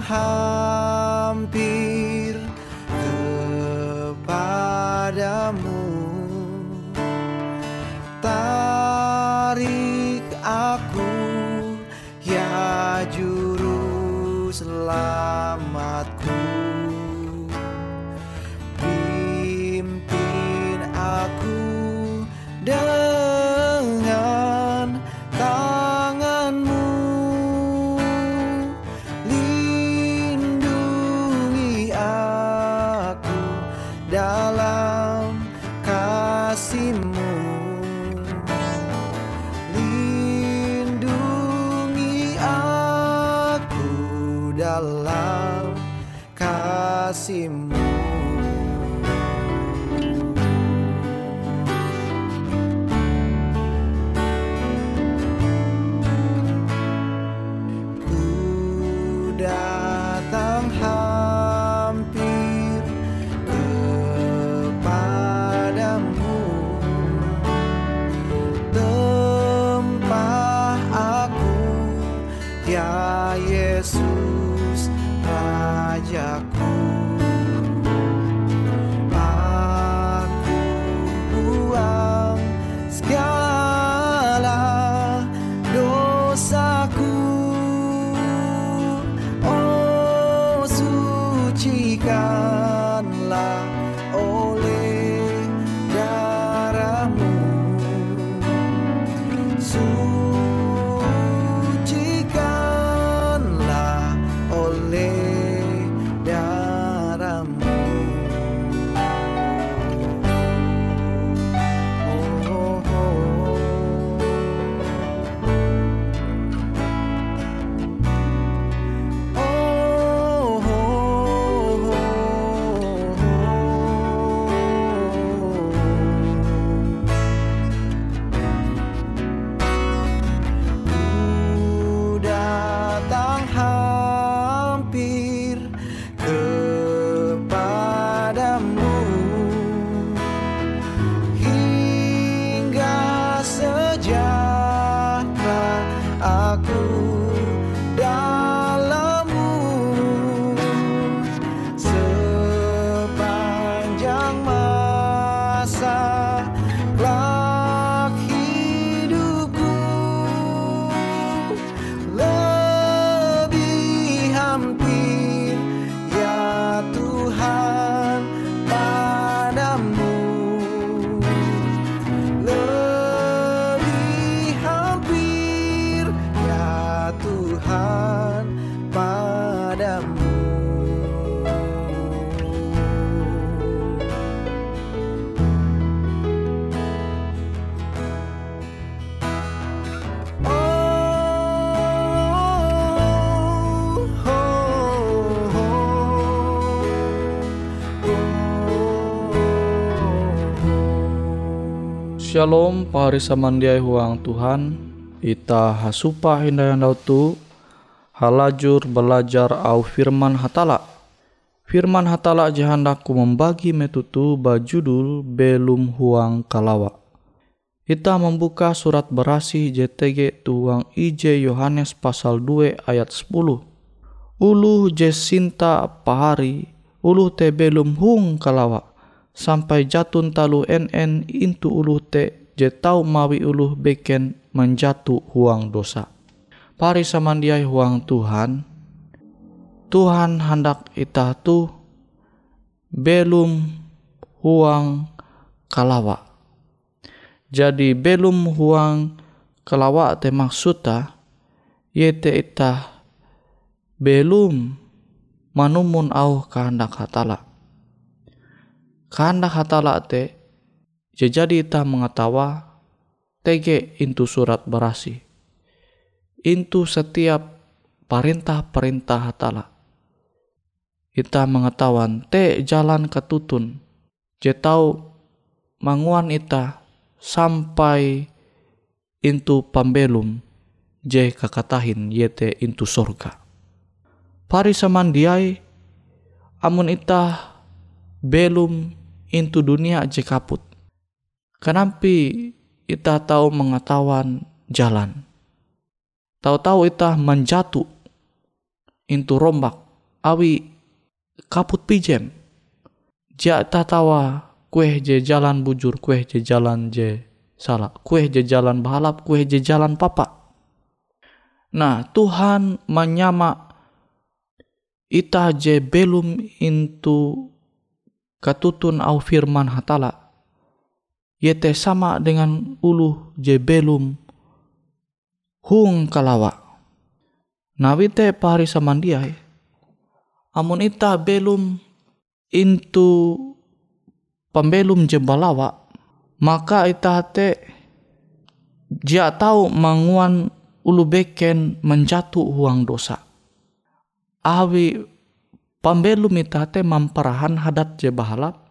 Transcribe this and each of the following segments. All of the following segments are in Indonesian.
how Shalom pahari samandiai huang Tuhan. Ita hasupa hindayang dautu Halajur belajar au firman hatala. Firman hatala jahandaku membagi metutu bajudul belum huang kalawa. Kita membuka surat berasi JTG tuang IJ Yohanes pasal 2 ayat 10 Ulu Jesinta pahari uluh te belum hung kalawa sampai jatun talu en intu uluh te je tau mawi uluh beken menjatu huang dosa. Pari samandiai huang Tuhan, Tuhan hendak ita tu belum huang kalawa. Jadi belum huang kalawa te maksudta yete ita belum manumun au kehendak hatala. Kehendak hatala te jadi ita mengetawa tege intu surat berasi. Intu setiap perintah-perintah hatala. Ita mengetahuan te jalan ketutun. Je tau manguan ita sampai intu pambelum je kakatahin yete intu sorga. Pari samandiai amun ita belum intu dunia je kaput. Kenampi ita tahu mengetahuan jalan. Tahu-tahu ita menjatuh intu rombak awi kaput pijem. Ja tawa kue je jalan bujur, kue je jalan je salah, kue je jalan balap, kue je jalan papa. Nah, Tuhan menyama ita je belum into katutun au firman hatala. Yete sama dengan ulu je belum hung kalawa. Nawite pari samandiai. Amun ita belum into pembelum jembalawa maka ita te dia tahu manguan ulu beken menjatuh uang dosa. Awi pembelum ita te mamparahan hadat je bahalap,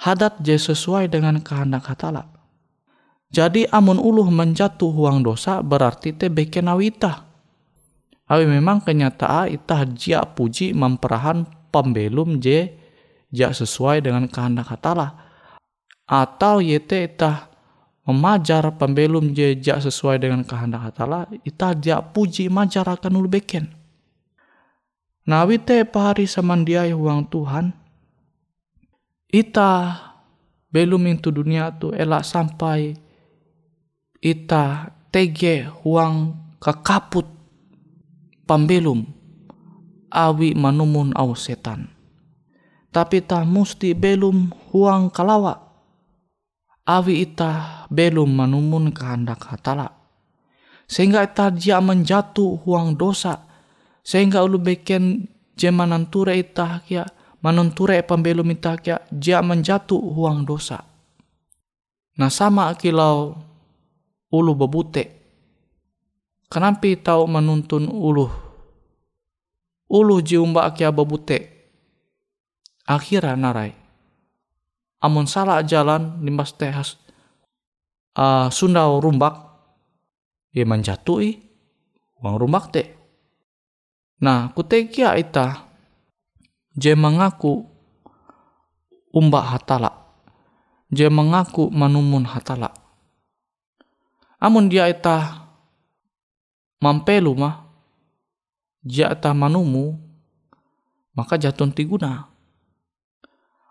hadat je sesuai dengan kehendak hatala. Jadi amun uluh menjatuh uang dosa berarti te beken awita. Awi memang kenyataan ita jia puji memperahan pembelum je ja sesuai dengan kehendak hatala atau yete itah memajar pembelum je sesuai dengan kehendak hatala itah ja puji majar akan ulu beken nah wite pahari samandiai huang Tuhan ita belum itu dunia tu elak sampai ita tege huang kekaput pembelum awi manumun au setan tapi ta musti belum huang kalawa. Awi ita belum manumun kehendak hatala. Sehingga ita dia menjatuh huang dosa. Sehingga ulu beken jemanan ture ita kia manunture pembelum ita kia dia menjatuh huang dosa. Nah sama kilau ulu bebute. Kenapa tahu menuntun ulu? Ulu jiumba kia bebute akhirnya narai amun salah jalan limbas tehas uh, sundau rumbak ya menjatui uang rumbak teh nah kutekia ita je mengaku umbak hatala je mengaku manumun hatala amun dia ita mampelu mah dia ita manumu maka jatun tiguna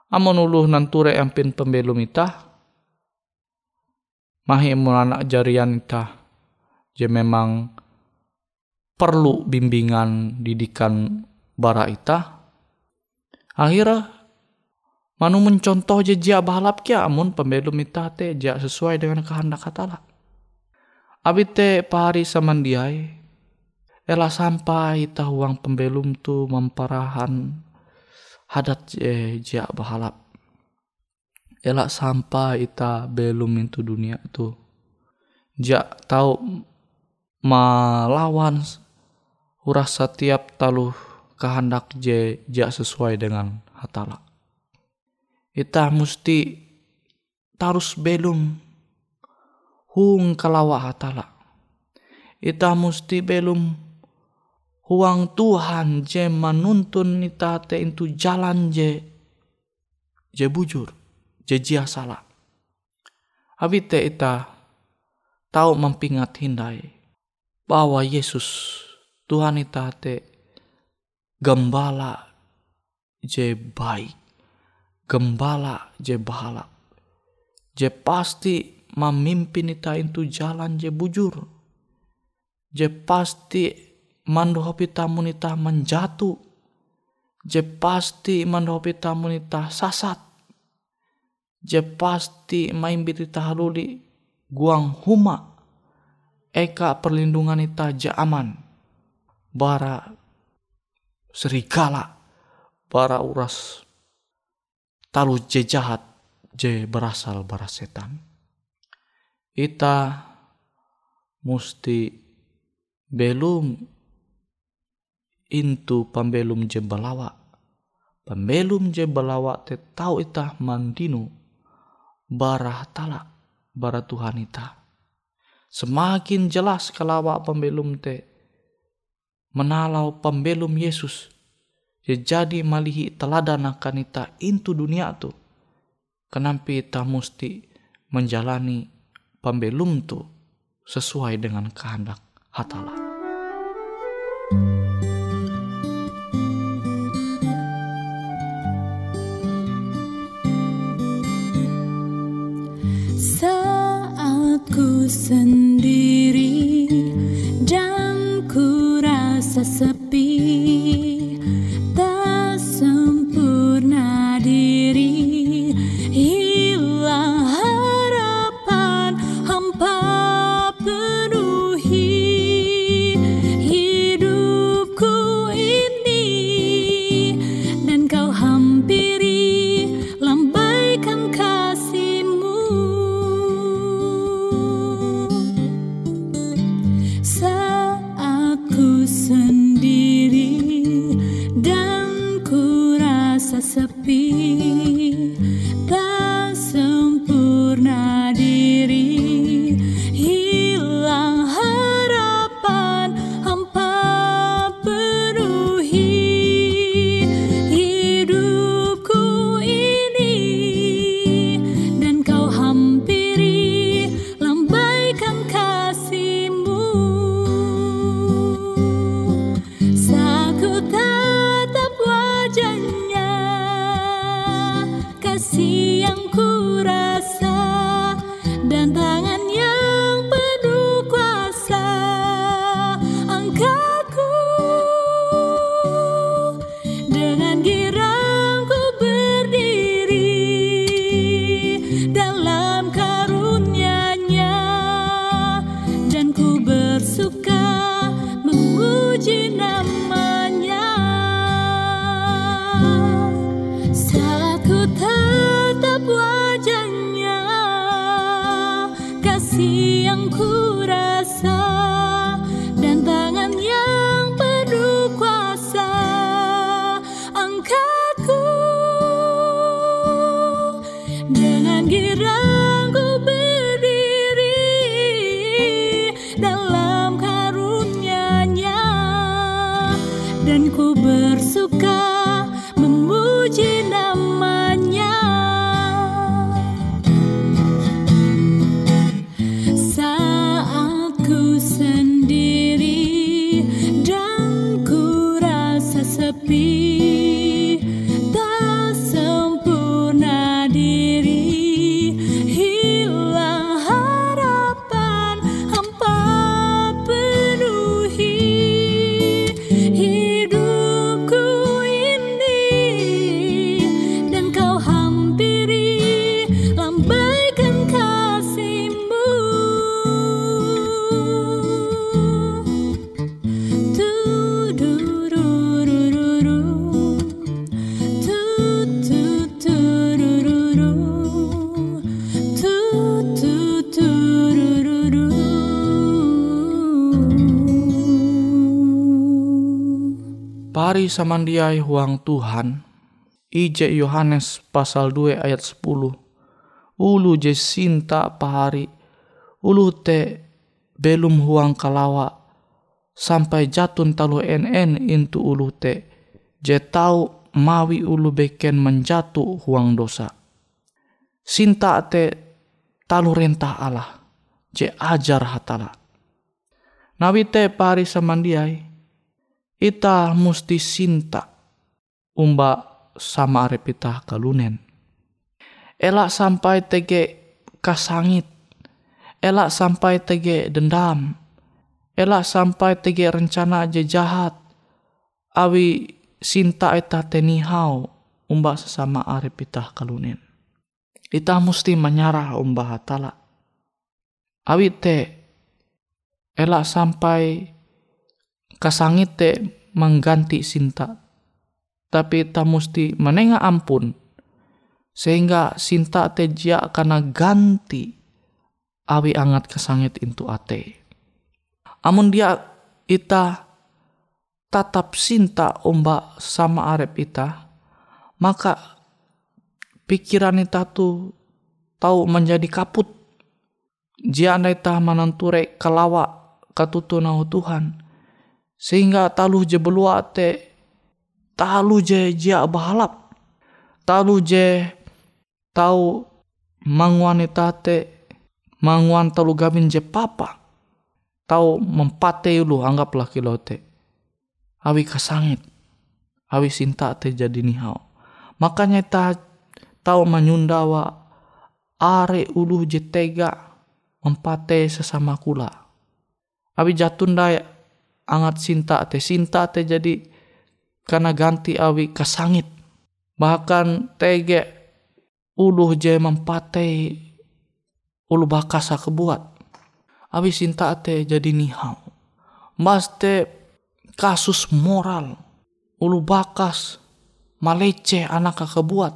Amun uluh nanture ampin pembelum ita. Mahi anak jarian ita. Je memang perlu bimbingan didikan bara ita. Akhirnya manu mencontoh je jia balap kia amun pembelum ita te jia sesuai dengan kehendak katala. Abite pahari samandiai. Ela sampai ita uang pembelum tu memparahan hadat je jia bahalap elak sampai ita belum itu dunia itu ja tahu melawan urah setiap taluh kehendak je ja sesuai dengan hatala. Ita mesti tarus belum hung kalawa hatala. Ita mesti belum huang Tuhan je menuntun nita te itu jalan je je bujur je jia salah abi te ita tahu mempingat hindai bahwa Yesus Tuhan ita te gembala je baik, gembala je bahalap, je pasti memimpin ita itu jalan je bujur, je pasti mandohopi tamun ita menjatuh, je pasti mandohopi tamun ita sasat, je pasti maimbit ita haluli guang huma, eka perlindungan ita je aman, bara serigala, bara uras talu je jahat je berasal bara setan. Ita musti belum intu pambelum je balawa. Pambelum je balawa te tau ita mandinu bara tala bara Tuhan ita. Semakin jelas kalawa pembelum te menalau pembelum Yesus jadi malihi teladan akan ita intu dunia tu kenapa ita musti menjalani pembelum tu sesuai dengan kehendak hatala. Saat ku sendiri Mississippi Pari samandiai huang Tuhan. Ije Yohanes pasal 2 ayat 10. Ulu je sinta pahari. Ulu te belum huang kalawa. Sampai jatun talu en intu ulu te. Je tau mawi ulu beken menjatuh huang dosa. Sinta te talu rentah Allah. Je ajar hatala. Nawi te pari samandiai ita musti sinta umba sama arep ita kalunen. Elak sampai tege kasangit. Elak sampai tege dendam. Elak sampai tege rencana aja jahat. Awi sinta ita tenihau umba sesama arep ita kalunen. Ita mesti menyarah umba hatala. Awi te elak sampai kasangit te mengganti sinta. Tapi ta mesti menengah ampun sehingga sinta te jia karena ganti awi angat kesangit intu ate. Amun dia ita tatap sinta omba sama arep ita, maka pikiran ita tu tahu menjadi kaput. Jia anda ita mananture kalawa katutunau Tuhan. Sehingga talu je belua te talu je jia bahalap. Talu je tahu manguan ita te manguan talu gabin je papa. Tahu mempate lu anggaplah kilo te. Awi kasangit. Awi sinta te jadi nihau. Makanya ta tahu menyundawa are ulu je tega mempate sesama kula. Awi jatunda angat sinta te sinta te jadi karena ganti awi kasangit. Bahkan tege uluh je mempate ulu bakasa kebuat. Awi sinta te jadi nihau. Mas te kasus moral. Ulu bakas malece anak kebuat.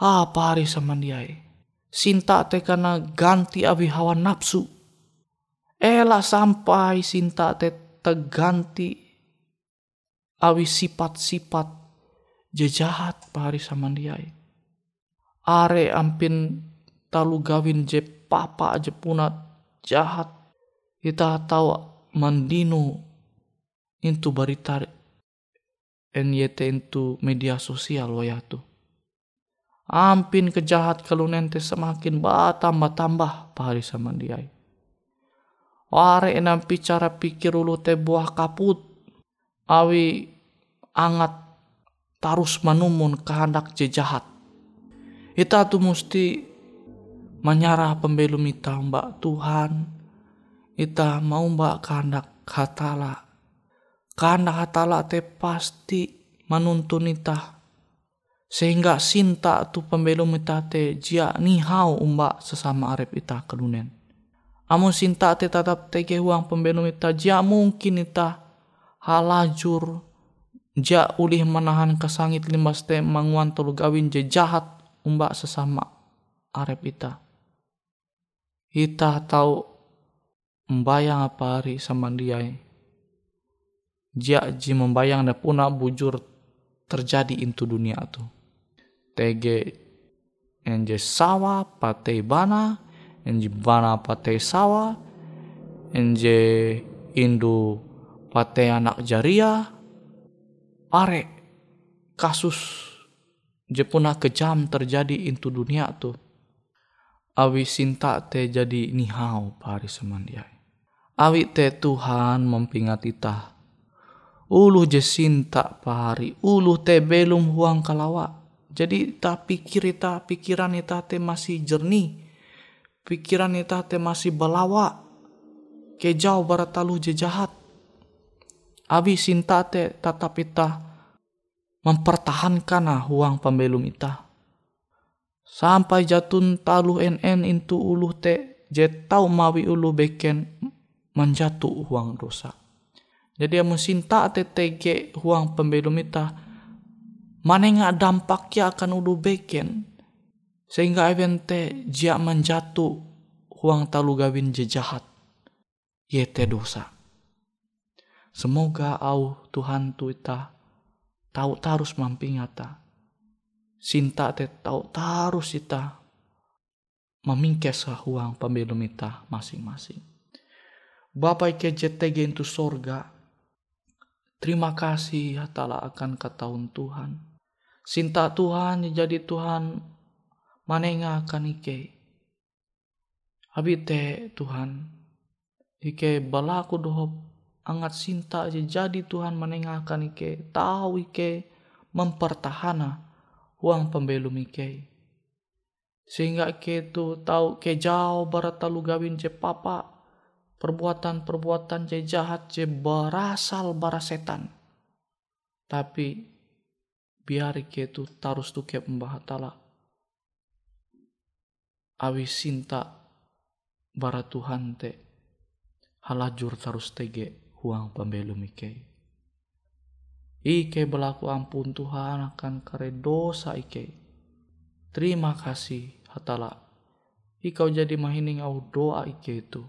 Apa hari sama dia Sinta te karena ganti awi hawa nafsu. Ela sampai sinta te terganti awi sifat-sifat jejahat pari sama dia. Are ampin talu gawin je papa aja punat jahat. Kita tahu mandino itu berita NYT itu media sosial wayatu. Ampin kejahat kalau nanti semakin tambah tambah pari sama dia. Ware nampi cara pikir ulu teh buah kaput. Awi angat tarus manumun kehendak je jahat. Kita tuh mesti menyarah pembelum ita mbak Tuhan. Ita mau mbak kehendak hatala. Kehendak hatala te pasti menuntun ita. Sehingga sinta tu pembelum ita te jia nihau umbak sesama arep ita kelunen. Amun sinta te tetap tege uang pembelum ita jia mungkin ita halajur ja ulih menahan kesangit limbas te manguan tolu gawin je jahat umbak sesama arep ita. Ita tahu membayang apa hari sama dia. Jia ji membayang dan puna bujur terjadi into dunia tu. Tege enje sawa patei bana, enje bana patei sawa, enje indu patei anak jaria, are kasus je puna kejam terjadi into dunia tu. Awi sinta te jadi nihau pari semandiai. Awi te Tuhan mempingat ita. Ulu je sinta pari, ulu te belum huang kalawa. Jadi ta pikir ita, pikiran ita te masih jernih. Pikiran ita te masih balawa. Kejauh barat talu je jahat. Abi sinta te tatap ita mempertahankan huang pembelum ita. Sampai jatun talu NN itu ulu te je tau mawi ulu beken menjatuh huang dosa. Jadi amun sinta te tege huang pembelum ita manenga dampaknya akan ulu beken sehingga evente jia menjatuh huang talu gawin je jahat. Yete dosa. Semoga au Tuhan tu ita tahu tarus mampingata. Sinta te tahu tarus ita memingkes huang pembelum ita masing-masing. Bapak ke JTG itu sorga. Terima kasih hatala akan ketahuan Tuhan. Sinta Tuhan jadi Tuhan manenga akan ike. Habite Tuhan. Ike balaku dohop angat sinta aja jadi Tuhan menengahkan ike tahu ike mempertahana huang pembelum Ike. Sehingga Ike itu tahu ke jauh barat talu gawin je papa. Perbuatan-perbuatan je jahat je berasal bara setan. Tapi biar Ike itu tarus tuh ke pembahatala. Awi sinta bara Tuhan te halajur tarus tege huang pembelum Ike. Ike berlaku ampun Tuhan akan kare dosa Ike. Terima kasih hatala. Ikau jadi mahining au doa Ike itu.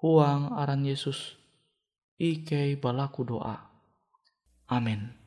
Huang aran Yesus. Ike balaku doa. Amin.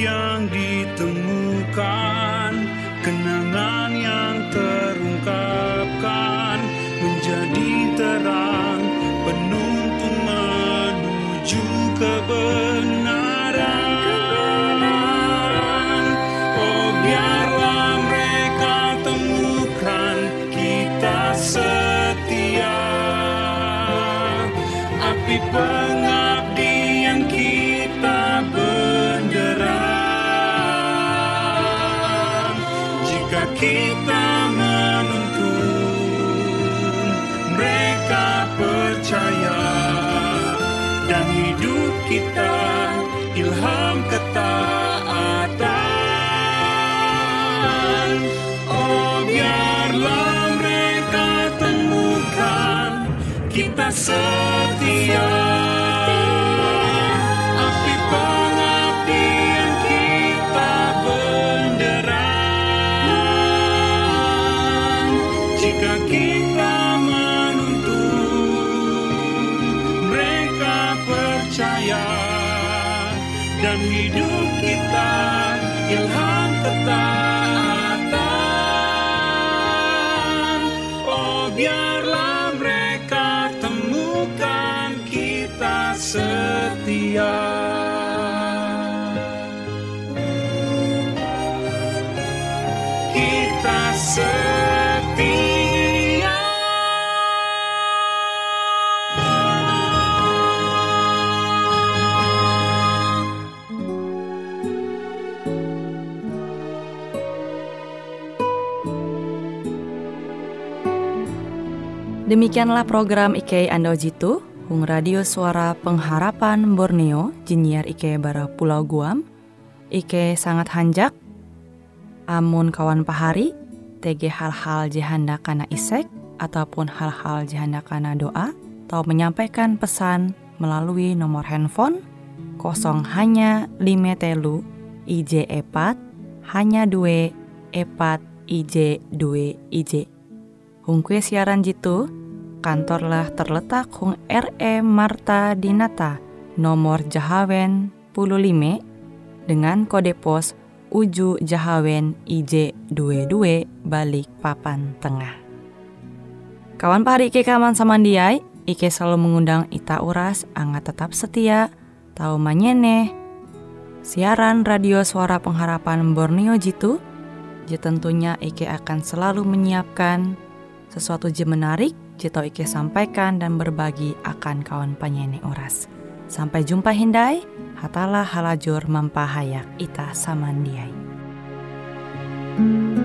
young Dan hidup kita ilham ketaatan Demikianlah program IK Ando Jitu, Hung Radio Suara Pengharapan Borneo, Jinnyar IK Bara Pulau Guam, IK sangat hanjak, amun kawan pahari, TG hal-hal jihanda kana isek, ataupun hal-hal jihanda kana doa, atau menyampaikan pesan melalui nomor handphone kosong hanya lima telu IJ epat hanya dua epat IJ dua IJ. Hung siaran jitu, kantorlah terletak Hung RE Marta Dinata, nomor Jahawen 15 dengan kode pos Uju Jahawen IJ22 balik papan tengah. Kawan pahari Ike kaman samandiai, Ike selalu mengundang Ita Uras, angga tetap setia, tahu manyene, siaran radio suara pengharapan Borneo Jitu, je tentunya Ike akan selalu menyiapkan sesuatu je menarik, je tau Ike sampaikan dan berbagi akan kawan penyanyi Uras. Sampai jumpa Hindai, hatalah halajur mempahayak ita samandiai. Ke mana juga